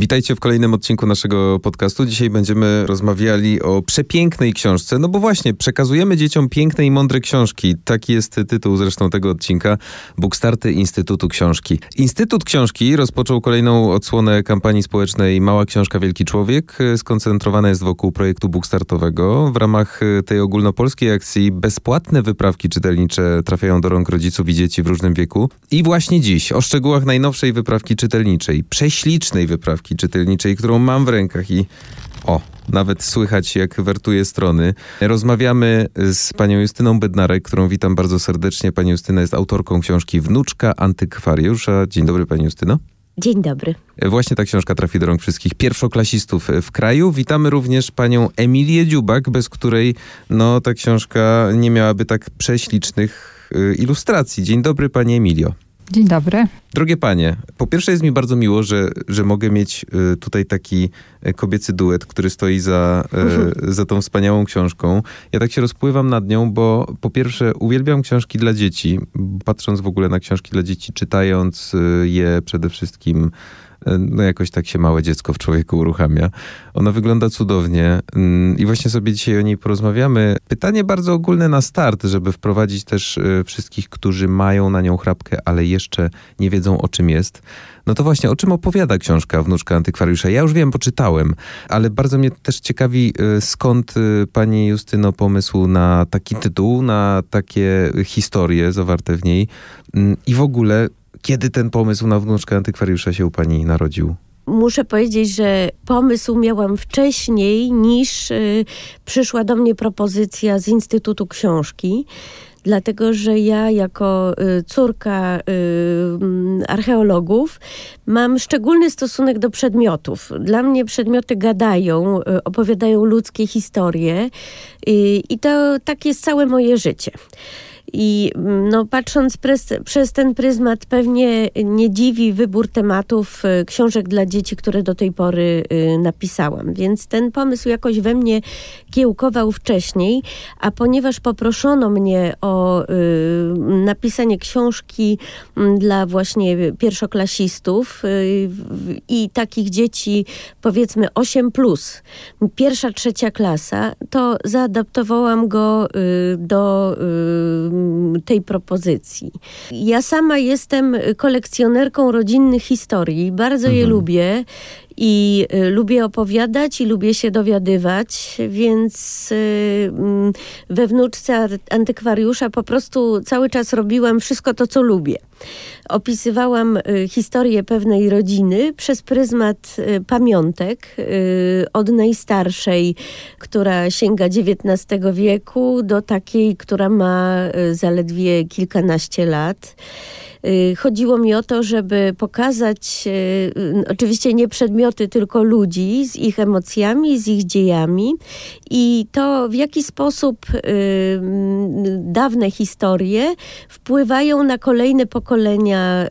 Witajcie w kolejnym odcinku naszego podcastu. Dzisiaj będziemy rozmawiali o przepięknej książce. No bo właśnie, przekazujemy dzieciom piękne i mądre książki. Taki jest tytuł zresztą tego odcinka. Bookstarty Instytutu Książki. Instytut Książki rozpoczął kolejną odsłonę kampanii społecznej Mała Książka Wielki Człowiek. Skoncentrowana jest wokół projektu bookstartowego. W ramach tej ogólnopolskiej akcji bezpłatne wyprawki czytelnicze trafiają do rąk rodziców i dzieci w różnym wieku. I właśnie dziś o szczegółach najnowszej wyprawki czytelniczej, prześlicznej wyprawki czytelniczej, którą mam w rękach i o, nawet słychać jak wertuje strony. Rozmawiamy z panią Justyną Bednarek, którą witam bardzo serdecznie. Pani Justyna jest autorką książki Wnuczka Antykwariusza. Dzień dobry pani Justyno. Dzień dobry. Właśnie ta książka trafi do rąk wszystkich pierwszoklasistów w kraju. Witamy również panią Emilię Dziubak, bez której no, ta książka nie miałaby tak prześlicznych y, ilustracji. Dzień dobry pani Emilio. Dzień dobry. Drogie panie, po pierwsze jest mi bardzo miło, że, że mogę mieć y, tutaj taki y, kobiecy duet, który stoi za, y, za tą wspaniałą książką. Ja tak się rozpływam nad nią, bo po pierwsze uwielbiam książki dla dzieci, patrząc w ogóle na książki dla dzieci, czytając je przede wszystkim no jakoś tak się małe dziecko w człowieku uruchamia. Ona wygląda cudownie mm, i właśnie sobie dzisiaj o niej porozmawiamy. Pytanie bardzo ogólne na start, żeby wprowadzić też wszystkich, którzy mają na nią chrapkę, ale jeszcze nie wiedzą o czym jest. No to właśnie, o czym opowiada książka Wnuczka Antykwariusza? Ja już wiem, poczytałem, ale bardzo mnie też ciekawi, skąd pani Justyno pomysł na taki tytuł, na takie historie zawarte w niej mm, i w ogóle kiedy ten pomysł na wnuczkę antykwariusza się u pani narodził? Muszę powiedzieć, że pomysł miałam wcześniej niż y, przyszła do mnie propozycja z Instytutu Książki dlatego że ja jako y, córka y, archeologów mam szczególny stosunek do przedmiotów. Dla mnie przedmioty gadają, y, opowiadają ludzkie historie i to tak jest całe moje życie. I no, patrząc prez, przez ten pryzmat, pewnie nie dziwi wybór tematów y, książek dla dzieci, które do tej pory y, napisałam. Więc ten pomysł jakoś we mnie kiełkował wcześniej, a ponieważ poproszono mnie o y, napisanie książki mm, dla właśnie pierwszoklasistów i takich dzieci powiedzmy 8 plus, pierwsza, trzecia klasa, to zaadaptowałam go do tej propozycji. Ja sama jestem kolekcjonerką rodzinnych historii, bardzo mhm. je lubię i y, lubię opowiadać i lubię się dowiadywać, więc y, mm, we wnuczce antykwariusza po prostu cały czas robiłam wszystko to, co lubię. Opisywałam y, historię pewnej rodziny przez pryzmat pamiątek, od najstarszej, która sięga XIX wieku, do takiej, która ma zaledwie kilkanaście lat. Y, chodziło mi o to, żeby pokazać y, oczywiście nie przedmioty, tylko ludzi z ich emocjami, z ich dziejami i to w jaki sposób y, dawne historie wpływają na kolejne pokolenia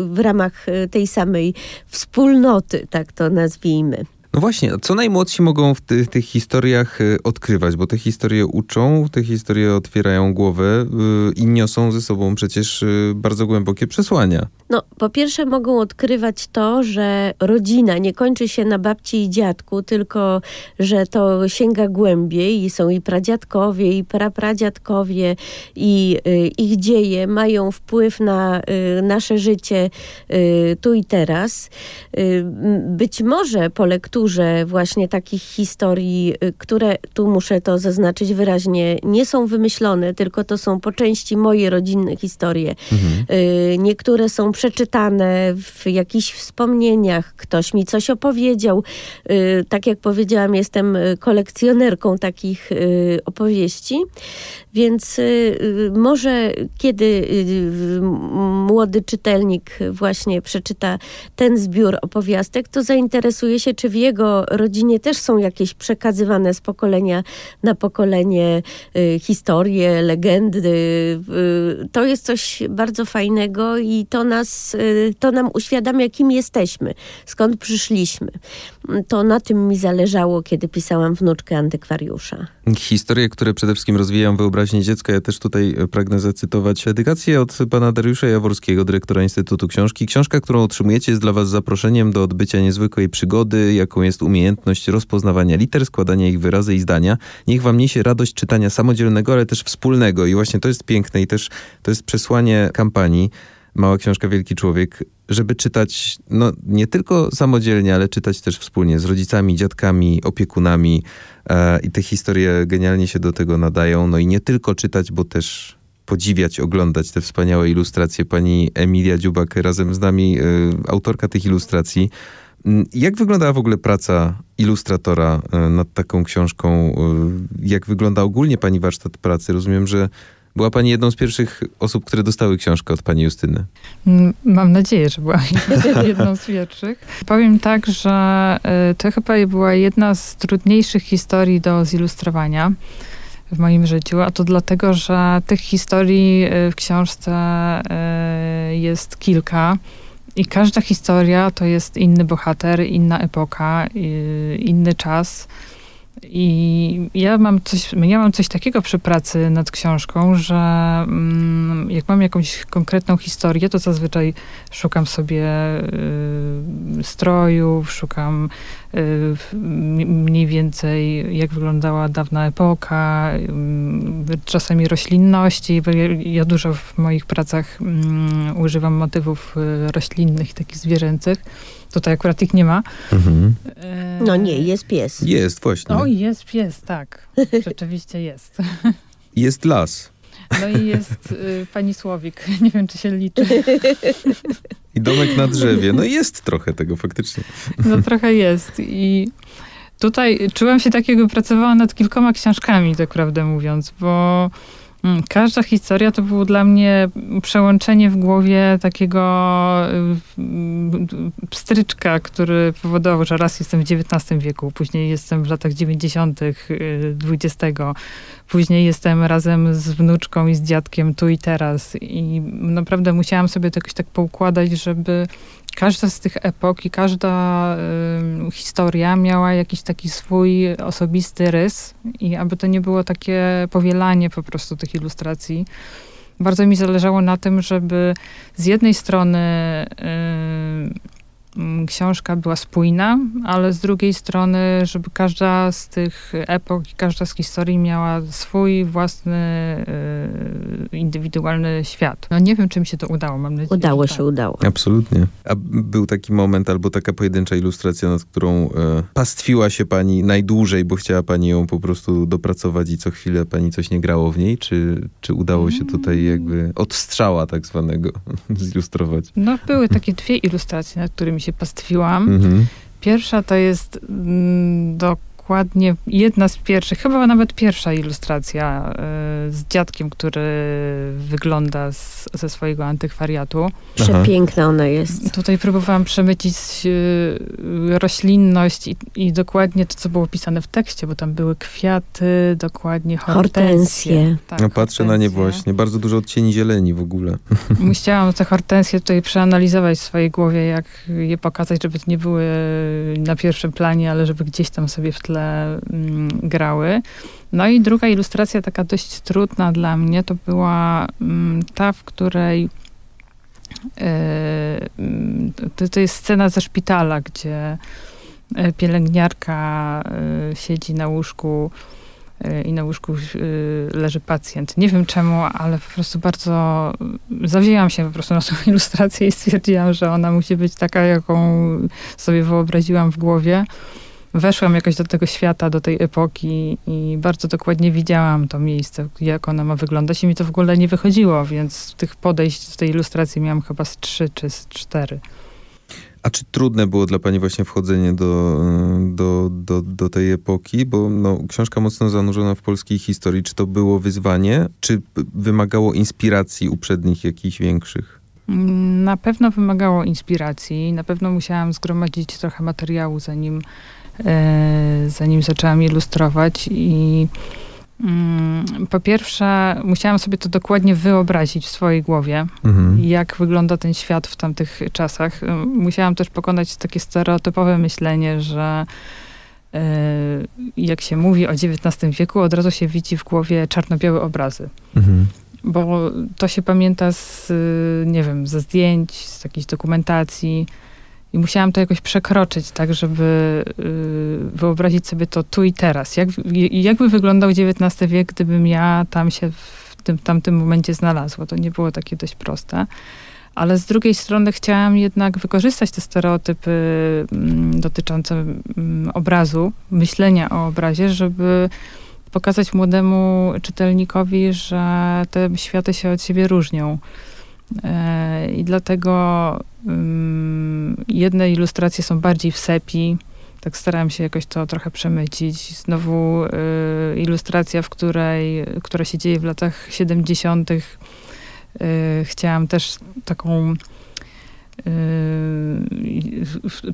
w ramach tej samej wspólnoty, tak to nazwijmy. No właśnie, co najmłodsi mogą w tych, tych historiach y, odkrywać, bo te historie uczą, te historie otwierają głowę yy, i niosą ze sobą przecież yy, bardzo głębokie przesłania. No, po pierwsze mogą odkrywać to, że rodzina nie kończy się na babci i dziadku, tylko że to sięga głębiej i są i pradziadkowie, i prapradziadkowie i y, ich dzieje mają wpływ na y, nasze życie y, tu i teraz. Y, być może po lekturze właśnie takich historii, y, które tu muszę to zaznaczyć wyraźnie, nie są wymyślone, tylko to są po części moje rodzinne historie. Mhm. Y, niektóre są przeczytane w jakichś wspomnieniach, ktoś mi coś opowiedział. Y, tak jak powiedziałam, jestem kolekcjonerką takich opowieści, więc może kiedy młody czytelnik właśnie przeczyta ten zbiór opowiastek, to zainteresuje się, czy w jego rodzinie też są jakieś przekazywane z pokolenia na pokolenie y, historie, legendy. Y, to jest coś bardzo fajnego i to nas, y, to nam uświadamia, kim jesteśmy, skąd przyszliśmy. To na tym mi zależało, kiedy pisałam wnuczkę antykwariusza. Historie, które przede wszystkim rozwijają wyobraźnię dziecka. Ja też tutaj pragnę zacytować edykację od pana Dariusza Jaworskiego, dyrektora Instytutu Książki. Książka, którą otrzymujecie jest dla was zaproszeniem do odbycia niezwykłej przygody, jaką jest umiejętność rozpoznawania liter, składania ich wyrazy i zdania. Niech wam niesie radość czytania samodzielnego, ale też wspólnego. I właśnie to jest piękne i też to jest przesłanie kampanii. Mała książka Wielki Człowiek, żeby czytać no, nie tylko samodzielnie, ale czytać też wspólnie z rodzicami, dziadkami, opiekunami. E, I te historie genialnie się do tego nadają. No i nie tylko czytać, bo też podziwiać, oglądać te wspaniałe ilustracje. Pani Emilia Dziubak razem z nami, y, autorka tych ilustracji. Mm, jak wyglądała w ogóle praca ilustratora y, nad taką książką? Y, jak wygląda ogólnie pani warsztat pracy? Rozumiem, że była pani jedną z pierwszych osób, które dostały książkę od pani Justyny. Mm, mam nadzieję, że była jedną z pierwszych. Powiem tak, że to chyba była jedna z trudniejszych historii do zilustrowania w moim życiu, a to dlatego, że tych historii w książce jest kilka. I każda historia to jest inny bohater, inna epoka, y, inny czas. I ja mam coś, ja mam coś takiego przy pracy nad książką, że mm, jak mam jakąś konkretną historię, to zazwyczaj szukam sobie y, strojów, szukam y, mniej więcej jak wyglądała dawna epoka, y, czasami roślinności, bo ja, ja, dużo w moich pracach mm, używam motywów y, roślinnych, takich zwierzęcych. Tutaj akurat ich nie ma. Mhm. E, no nie, jest pies. Jest, właśnie. O, jest pies, tak. Rzeczywiście jest. Jest las. No i jest y, pani Słowik. Nie wiem, czy się liczy. I domek na drzewie. No jest trochę tego faktycznie. No trochę jest. I tutaj czułam się tak, jakby pracowała nad kilkoma książkami, tak prawdę mówiąc, bo każda historia to było dla mnie przełączenie w głowie takiego y, pstryczka, który powodował, że raz jestem w XIX wieku, później jestem w latach 90. XX, później jestem razem z wnuczką i z dziadkiem tu i teraz. I naprawdę musiałam sobie to jakoś tak poukładać, żeby każda z tych epok i każda y, historia miała jakiś taki swój osobisty rys i aby to nie było takie powielanie po prostu tych ilustracji. Bardzo mi zależało na tym, żeby z jednej strony y, książka była spójna, ale z drugiej strony, żeby każda z tych epok, każda z historii miała swój własny, yy, indywidualny świat. No nie wiem, czy mi się to udało, mam nadzieję. Udało się, tak. udało. Absolutnie. A był taki moment albo taka pojedyncza ilustracja, nad którą yy, pastwiła się pani najdłużej, bo chciała pani ją po prostu dopracować i co chwilę pani coś nie grało w niej? Czy, czy udało się tutaj jakby od strzała tak zwanego zilustrować? No były takie dwie ilustracje, nad którymi się się pastwiłam. Mhm. Pierwsza to jest mm, do dokładnie jedna z pierwszych, chyba nawet pierwsza ilustracja y, z dziadkiem, który wygląda z, ze swojego antykwariatu. Przepiękna ona jest. Tutaj próbowałam przemycić y, roślinność i, i, dokładnie to, co było pisane w tekście, bo tam były kwiaty, dokładnie hortensje. hortensje. Tak, no, patrzę hortensje. na nie właśnie. Bardzo dużo odcieni zieleni w ogóle. Musiałam te hortensje tutaj przeanalizować w swojej głowie, jak je pokazać, żeby nie były na pierwszym planie, ale żeby gdzieś tam sobie w tle mm, grały. No i druga ilustracja, taka dość trudna dla mnie, to była mm, ta, w której e, mm, to, to jest scena ze szpitala, gdzie e, pielęgniarka e, siedzi na łóżku i na łóżku leży pacjent. Nie wiem czemu, ale po prostu bardzo zawzięłam się po prostu na tą ilustrację i stwierdziłam, że ona musi być taka, jaką sobie wyobraziłam w głowie weszłam jakoś do tego świata, do tej epoki i bardzo dokładnie widziałam to miejsce, jak ona ma wyglądać i mi to w ogóle nie wychodziło, więc tych podejść do tej ilustracji miałam chyba z trzy czy z cztery. A czy trudne było dla pani właśnie wchodzenie do, do, do, do tej epoki? Bo no, książka mocno zanurzona w polskiej historii. Czy to było wyzwanie? Czy wymagało inspiracji uprzednich jakichś większych? Na pewno wymagało inspiracji. Na pewno musiałam zgromadzić trochę materiału, zanim zanim zaczęłam ilustrować i mm, po pierwsze, musiałam sobie to dokładnie wyobrazić w swojej głowie, mhm. jak wygląda ten świat w tamtych czasach. Musiałam też pokonać takie stereotypowe myślenie, że jak się mówi o XIX wieku, od razu się widzi w głowie czarno-białe obrazy. Mhm bo to się pamięta z, nie wiem, ze zdjęć, z jakiejś dokumentacji. I musiałam to jakoś przekroczyć, tak, żeby y, wyobrazić sobie to tu i teraz. Jak, jakby wyglądał XIX wiek, gdybym ja tam się w tym tamtym momencie znalazła. To nie było takie dość proste. Ale z drugiej strony chciałam jednak wykorzystać te stereotypy mm, dotyczące mm, obrazu, myślenia o obrazie, żeby pokazać młodemu czytelnikowi, że te światy się od siebie różnią. E, I dlatego um, jedne ilustracje są bardziej w sepi. Tak starałem się jakoś to trochę przemycić. Znowu y, ilustracja, w której, która się dzieje w latach 70. Y, chciałam też taką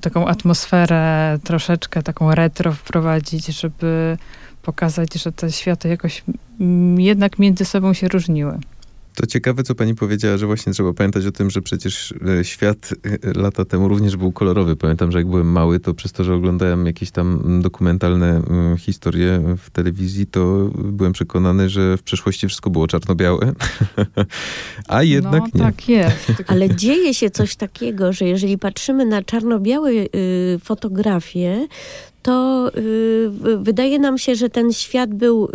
taką atmosferę troszeczkę taką retro wprowadzić, żeby pokazać, że te światy jakoś jednak między sobą się różniły. To ciekawe, co pani powiedziała, że właśnie trzeba pamiętać o tym, że przecież e, świat e, lata temu również był kolorowy. Pamiętam, że jak byłem mały, to przez to, że oglądałem jakieś tam dokumentalne historie w telewizji, to byłem przekonany, że w przeszłości wszystko było czarno-białe. A jednak no, nie. tak jest. Ale dzieje się coś takiego, że jeżeli patrzymy na czarno-białe y, fotografie, to y, wydaje nam się, że ten świat był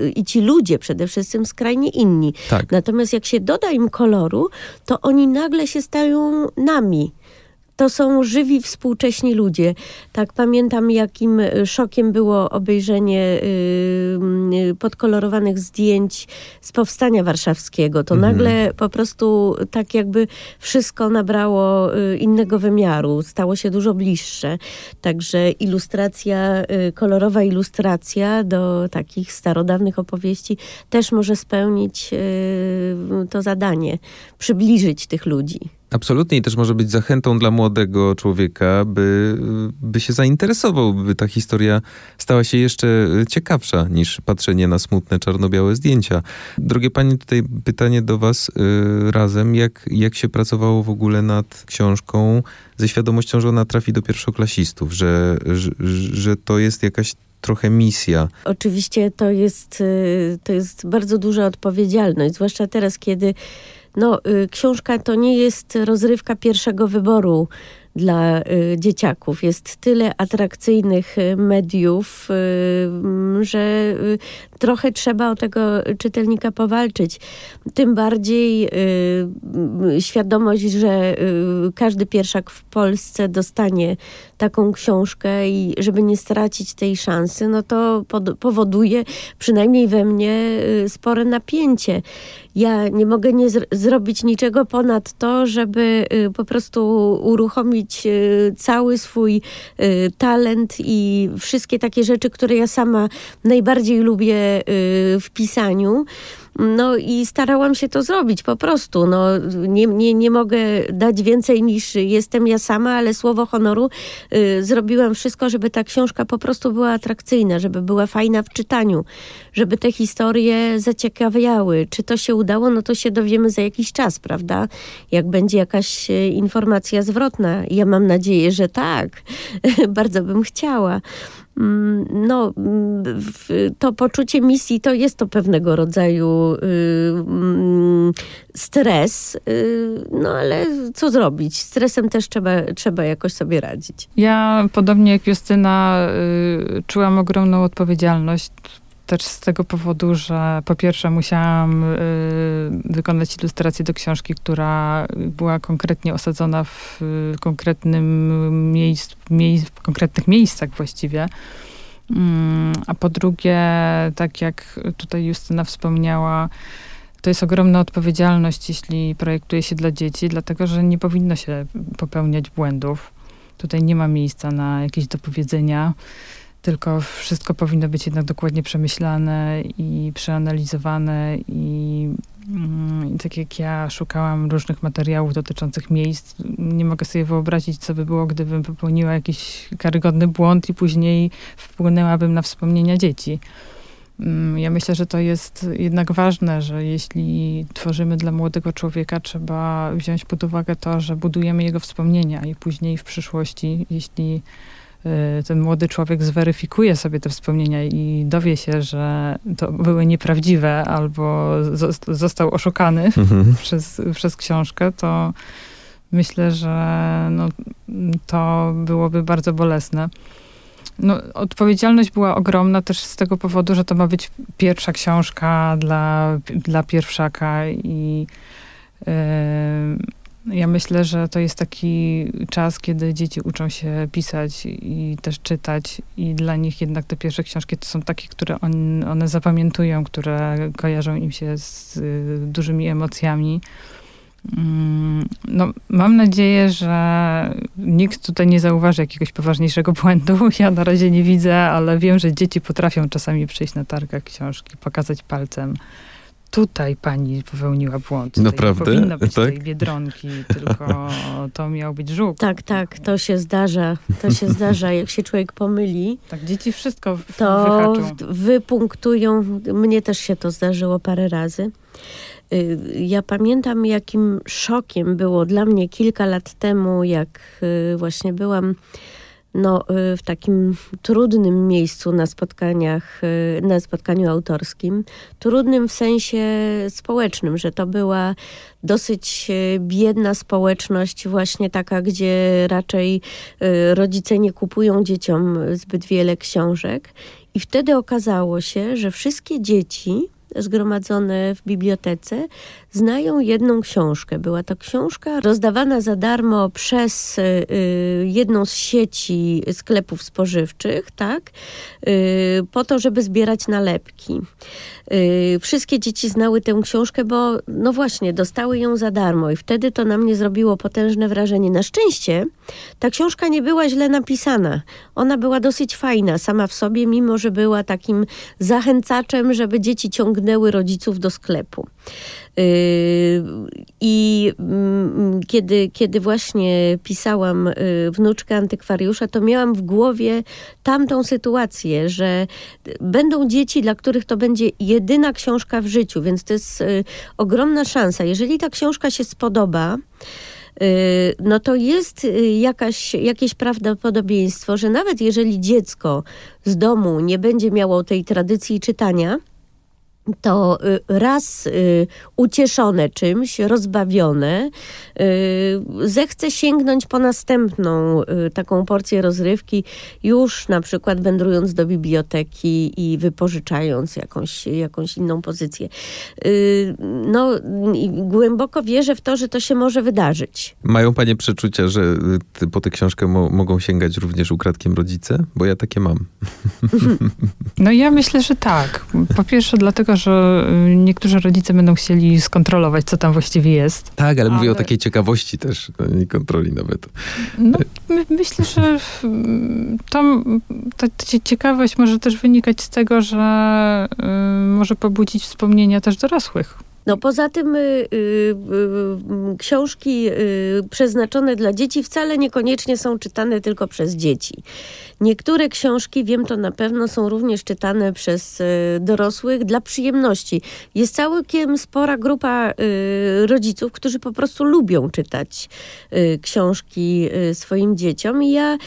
y, i ci ludzie przede wszystkim skrajnie inni. Tak. Natomiast jak się doda im koloru, to oni nagle się stają nami to są żywi, współcześni ludzie. Tak pamiętam, jakim y, szokiem było obejrzenie yy, podkolorowanych zdjęć z powstania warszawskiego. To mhm. nagle po prostu tak jakby wszystko nabrało y, innego wymiaru, stało się dużo bliższe. Także ilustracja, y, kolorowa ilustracja do takich starodawnych opowieści też może spełnić y, to zadanie, przybliżyć tych ludzi. Absolutnie i też może być zachętą dla młodego człowieka, by, by się zainteresował, by ta historia stała się jeszcze ciekawsza niż patrzenie na smutne czarno-białe zdjęcia. Drogie panie, tutaj pytanie do was y, razem. Jak, jak się pracowało w ogóle nad książką ze świadomością, że ona trafi do pierwszoklasistów, że, że, że to jest jakaś trochę misja. Oczywiście to jest, y, to jest bardzo duża odpowiedzialność, zwłaszcza teraz, kiedy no, y, książka to nie jest rozrywka pierwszego wyboru dla y, dzieciaków. Jest tyle atrakcyjnych y, mediów, że trochę trzeba o tego czytelnika powalczyć. Tym bardziej świadomość, że każdy pierwszak w Polsce dostanie taką książkę i żeby nie stracić tej szansy, no to powoduje przynajmniej we mnie spore napięcie. Ja nie mogę nie zrobić niczego ponad to, żeby po prostu uruchomić Y, cały swój y, talent i wszystkie takie rzeczy, które ja sama najbardziej lubię y, w pisaniu. No i starałam się to zrobić po prostu. No, nie, nie, nie mogę dać więcej niż jestem ja sama, ale słowo honoru y, zrobiłam wszystko, żeby ta książka po prostu była atrakcyjna, żeby była fajna w czytaniu, żeby te historie zaciekawiały. Czy to się udało, no to się dowiemy za jakiś czas, prawda? Jak będzie jakaś y, informacja zwrotna. Ja mam nadzieję, że tak. Bardzo bym chciała. Mm, no, to poczucie misji to jest to pewnego rodzaju y, mm, stres, y, no ale co zrobić? Stresem też trzeba, trzeba jakoś sobie radzić. Ja, podobnie jak Justyna, y, czułam ogromną odpowiedzialność też z tego powodu, że po pierwsze musiałam y, wykonać ilustrację do książki, która była konkretnie osadzona w y, konkretnym miejscu, mie w konkretnych miejscach właściwie. Mm, a po drugie, tak jak tutaj Justyna wspomniała, to jest ogromna odpowiedzialność, jeśli projektuje się dla dzieci, dlatego że nie powinno się popełniać błędów. Tutaj nie ma miejsca na jakieś dopowiedzenia tylko wszystko powinno być jednak dokładnie przemyślane i przeanalizowane i, mm, i tak jak ja szukałam różnych materiałów dotyczących miejsc, nie mogę sobie wyobrazić, co by było, gdybym popełniła jakiś karygodny błąd i później wpłynęłabym na wspomnienia dzieci. Mm, ja myślę, że to jest jednak ważne, że jeśli tworzymy dla młodego człowieka, trzeba wziąć pod uwagę to, że budujemy jego wspomnienia i później w przyszłości, jeśli ten młody człowiek zweryfikuje sobie te wspomnienia i dowie się, że to były nieprawdziwe albo został oszukany mhm. przez, przez książkę, to myślę, że no, to byłoby bardzo bolesne. No, odpowiedzialność była ogromna też z tego powodu, że to ma być pierwsza książka dla, dla pierwszaka i yy, ja myślę, że to jest taki czas, kiedy dzieci uczą się pisać i też czytać i dla nich jednak te pierwsze książki to są takie, które on, one zapamiętują, które kojarzą im się z y, dużymi emocjami. Mm, no, mam nadzieję, że nikt tutaj nie zauważy jakiegoś poważniejszego błędu. Ja na razie nie widzę, ale wiem, że dzieci potrafią czasami przyjść na targach książki, pokazać palcem. Tutaj pani popełniła błąd. Tutaj Naprawdę? Nie powinno być tak? tej biedronki, tylko to miał być żuk. Tak, tak, to się zdarza. To się zdarza, jak się człowiek pomyli. Tak, dzieci wszystko to wyhaczą. wypunktują. Mnie też się to zdarzyło parę razy. Y, ja pamiętam, jakim szokiem było dla mnie kilka lat temu, jak y, właśnie byłam no, y, w takim trudnym miejscu na spotkaniach, na spotkaniu autorskim. Trudnym w sensie społecznym, że to była dosyć biedna społeczność, właśnie taka, gdzie raczej rodzice nie kupują dzieciom zbyt wiele książek. I wtedy okazało się, że wszystkie dzieci zgromadzone w bibliotece znają jedną książkę. Była to książka rozdawana za darmo przez y, y, jedną z sieci sklepów spożywczych, tak? Y, po to, żeby zbierać nalepki. Wszystkie dzieci znały tę książkę, bo no właśnie, dostały ją za darmo i wtedy to na mnie zrobiło potężne wrażenie. Na szczęście ta książka nie była źle napisana. Ona była dosyć fajna sama w sobie, mimo że była takim zachęcaczem, żeby dzieci ciągnęły rodziców do sklepu. Yy, I mm, kiedy, kiedy właśnie pisałam yy, wnuczkę antykwariusza, to miałam w głowie tamtą sytuację, że będą dzieci, dla których to będzie jedyna książka w życiu, więc to jest yy, ogromna szansa. Jeżeli ta książka się spodoba, no to jest jakaś, jakieś prawdopodobieństwo, że nawet jeżeli dziecko z domu nie będzie miało tej tradycji czytania, to y, raz y, ucieszone czymś, rozbawione, y, zechce sięgnąć po następną taką porcję rozrywki, już na przykład wędrując do biblioteki i wypożyczając jakąś, jakąś inną pozycję. No, głęboko wierzę w to, że to się może wydarzyć. Mają panie przeczucia, że po tę książkę mo mogą sięgać również ukradkiem rodzice? Bo ja takie mam. No ja myślę, że tak. Po pierwsze dlatego, że y, niektórzy rodzice będą chcieli skontrolować, co tam właściwie jest. Tak, ale, ale... mówię o takiej ciekawości też, no, nie kontroli nawet. No, my, myślę, że to, ta, ta ciekawość może też wynikać z tego, że y, może pobudzić wspomnienia też dorosłych. No poza tym y, y, y, książki y, przeznaczone dla dzieci wcale niekoniecznie są czytane tylko przez dzieci. Niektóre książki, wiem to na pewno, są również czytane przez y, dorosłych dla przyjemności. Jest całkiem spora grupa y, rodziców, którzy po prostu lubią czytać książki swoim dzieciom. I ja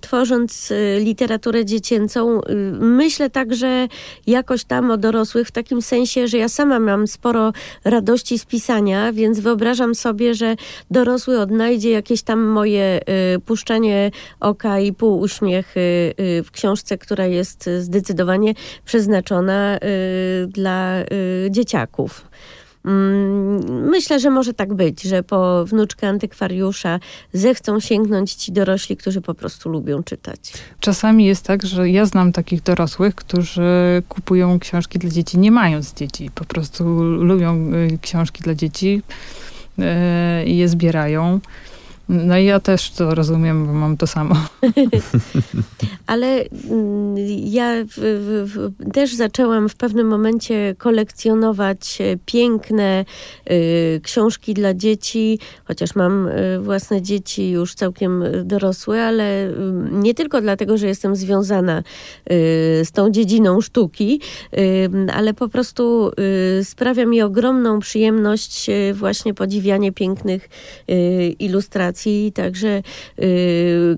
tworząc literaturę dziecięcą, myślę także jakoś tam o dorosłych w takim sensie, że ja sama mam sporo radości z pisania, więc wyobrażam sobie, że dorosły odnajdzie jakieś tam moje y, puszczanie oka i półuśmiech y, y, w książce, która jest zdecydowanie przeznaczona y, dla dzieciaków. Mm, myślę, że może tak być, że po wnuczkę antykwariusza zechcą sięgnąć ci dorośli, którzy po prostu lubią czytać. Czasami jest tak, że ja znam takich dorosłych, którzy kupują książki dla dzieci, nie mając dzieci. Po prostu lubią książki dla dzieci i je zbierają. No i ja też to rozumiem, bo mam to samo. Ale mm, ja w, w, też zaczęłam w pewnym momencie kolekcjonować e, piękne y, książki dla dzieci, chociaż mam y, własne dzieci już całkiem dorosłe, ale y, nie tylko dlatego, że jestem związana z tą dziedziną sztuki, ale po prostu sprawia mi ogromną przyjemność właśnie podziwianie pięknych ilustracji. Także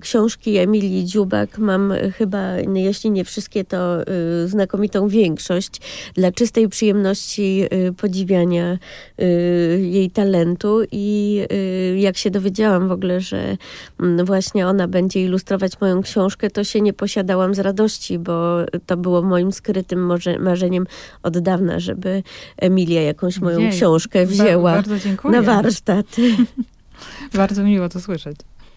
książki Emilii Dziubak mam chyba, jeśli nie wszystkie, to y, znakomitą większość dla czystej przyjemności y, podziwiania y, jej talentu i jak się dowiedziałam w ogóle, że właśnie ona będzie ilustrować moją książkę, to się nie posiadałam z radości, bo to było moim skrytym marzeniem od dawna, żeby Emilia jakąś moją Jej, książkę wzięła na warsztat. bardzo miło to słyszeć.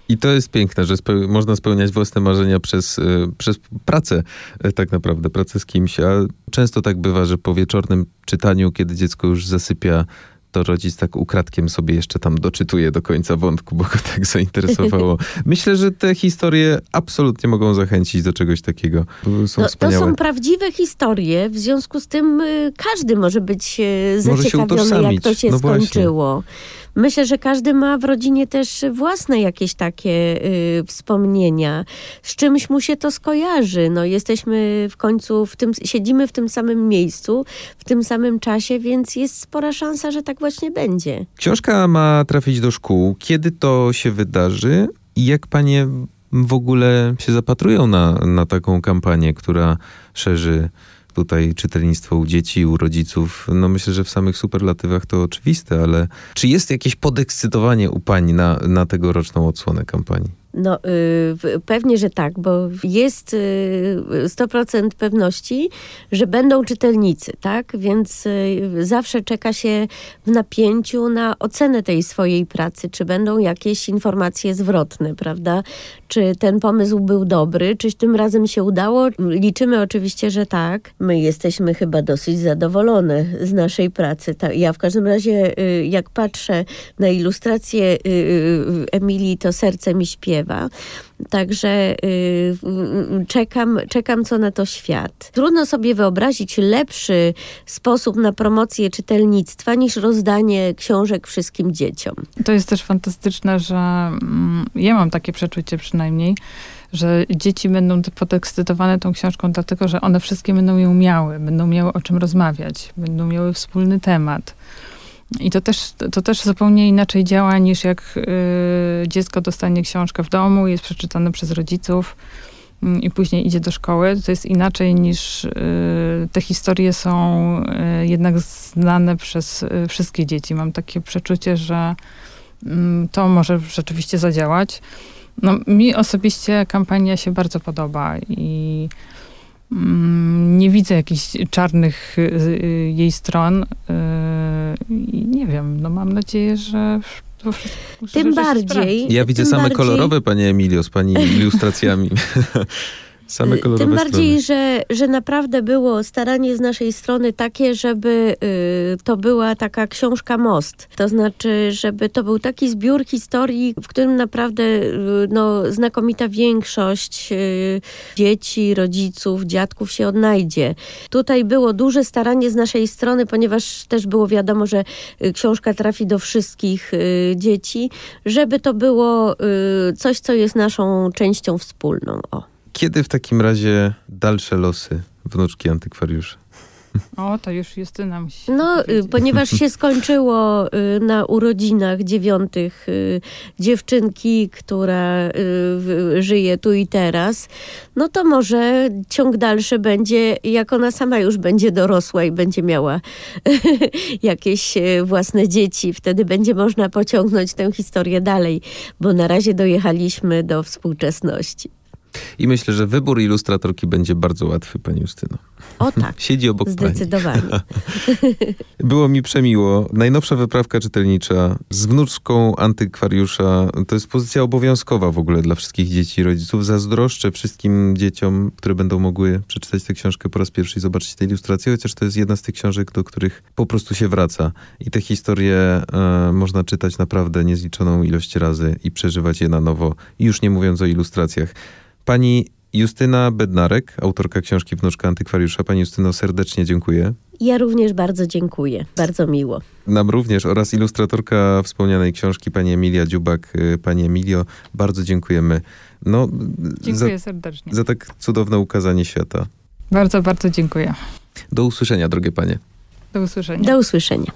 I to jest piękne, że speł można spełniać własne marzenia przez, y, przez pracę, y, tak naprawdę, pracę z kimś. A często tak bywa, że po wieczornym czytaniu, kiedy dziecko już zasypia, to rodzic tak ukradkiem sobie jeszcze tam doczytuje do końca wątku, bo go tak zainteresowało. Myślę, że te historie absolutnie mogą zachęcić do czegoś takiego. Są no, to są prawdziwe historie, w związku z tym y, każdy może być y, zaciekawiony, może jak to się no skończyło. Właśnie. Myślę, że każdy ma w rodzinie też własne jakieś takie y, wspomnienia. Z czymś mu się to skojarzy. No, jesteśmy w końcu, w tym, siedzimy w tym samym miejscu, w tym samym czasie, więc jest spora szansa, że tak właśnie będzie. Książka ma trafić do szkół. Kiedy to się wydarzy i jak panie w ogóle się zapatrują na, na taką kampanię, która szerzy tutaj czytelnictwo u dzieci, u rodziców. No myślę, że w samych superlatywach to oczywiste, ale czy jest jakieś podekscytowanie u pani na, na tegoroczną odsłonę kampanii? No, y, pewnie, że tak, bo jest y, 100% pewności, że będą czytelnicy, tak? Więc y, zawsze czeka się w napięciu na ocenę tej swojej pracy, czy będą jakieś informacje zwrotne, prawda? Czy ten pomysł był dobry, czy tym razem się udało? Liczymy oczywiście, że tak. My jesteśmy chyba dosyć zadowolone z naszej pracy. Ja w każdym razie, y, jak patrzę na ilustrację y, y, Emilii, to serce mi śpiewa śpiewa. Także yy, czekam, czekam, co na to świat. Trudno sobie wyobrazić lepszy sposób na promocję czytelnictwa niż rozdanie książek wszystkim dzieciom. To jest też fantastyczne, że mm, ja mam takie przeczucie przynajmniej, że dzieci będą podekscytowane tą książką, dlatego że one wszystkie będą ją miały, będą miały o czym rozmawiać, będą miały wspólny temat. I to też, to też zupełnie inaczej działa niż jak y, dziecko dostanie książkę w domu, jest przeczytane przez rodziców y, i później idzie do szkoły. To jest inaczej niż y, te historie są y, jednak znane przez y, wszystkie dzieci. Mam takie przeczucie, że mm, to może rzeczywiście zadziałać. No, mi osobiście kampania się bardzo podoba i Mm, nie widzę jakichś czarnych y, y, jej stron. Y, I nie wiem, no mam nadzieję, że to wszystko, Tym bardziej. Ja widzę same bardziej... kolorowe, panie Emilio, z pani ilustracjami. Same kolorowe Tym bardziej, że, że naprawdę było staranie z naszej strony takie, żeby y, to była taka książka most. To znaczy, żeby to był taki zbiór historii, w którym naprawdę y, no, znakomita większość y, dzieci, rodziców, dziadków się odnajdzie. Tutaj było duże staranie z naszej strony, ponieważ też było wiadomo, że y, książka trafi do wszystkich y, dzieci, żeby to było y, coś, co jest naszą częścią wspólną. O. Kiedy w takim razie dalsze losy wnuczki antykwariusza? O, to już Justyna musi. No, y, ponieważ się skończyło y, na urodzinach dziewiątych y, dziewczynki, która żyje tu i teraz, no to może ciąg dalszy będzie, jak ona sama już będzie dorosła i będzie miała jakieś własne dzieci. Wtedy będzie można pociągnąć tę historię dalej, bo na razie dojechaliśmy do współczesności. I myślę, że wybór ilustratorki będzie bardzo łatwy, pani Justyno. O tak, Siedzi obok pani. zdecydowanie. Było mi przemiło. Najnowsza wyprawka czytelnicza z wnuczką antykwariusza. To jest pozycja obowiązkowa w ogóle dla wszystkich dzieci i rodziców. Zazdroszczę wszystkim dzieciom, które będą mogły przeczytać tę książkę po raz pierwszy i zobaczyć te ilustracje, chociaż to jest jedna z tych książek, do których po prostu się wraca. I te historie e, można czytać naprawdę niezliczoną ilość razy i przeżywać je na nowo, już nie mówiąc o ilustracjach. Pani Justyna Bednarek, autorka książki Wnuczka Antykwariusza. Pani Justyno, serdecznie dziękuję. Ja również bardzo dziękuję. Bardzo miło. Nam również oraz ilustratorka wspomnianej książki, pani Emilia Dziubak. Y, Pani Emilio, bardzo dziękujemy. No, Dziękuję za, serdecznie. za tak cudowne ukazanie świata. Bardzo, bardzo dziękuję. Do usłyszenia, drogie panie. Do usłyszenia. Do usłyszenia.